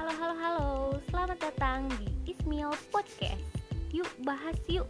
Halo halo halo, selamat datang di Ismail Podcast. Yuk bahas yuk.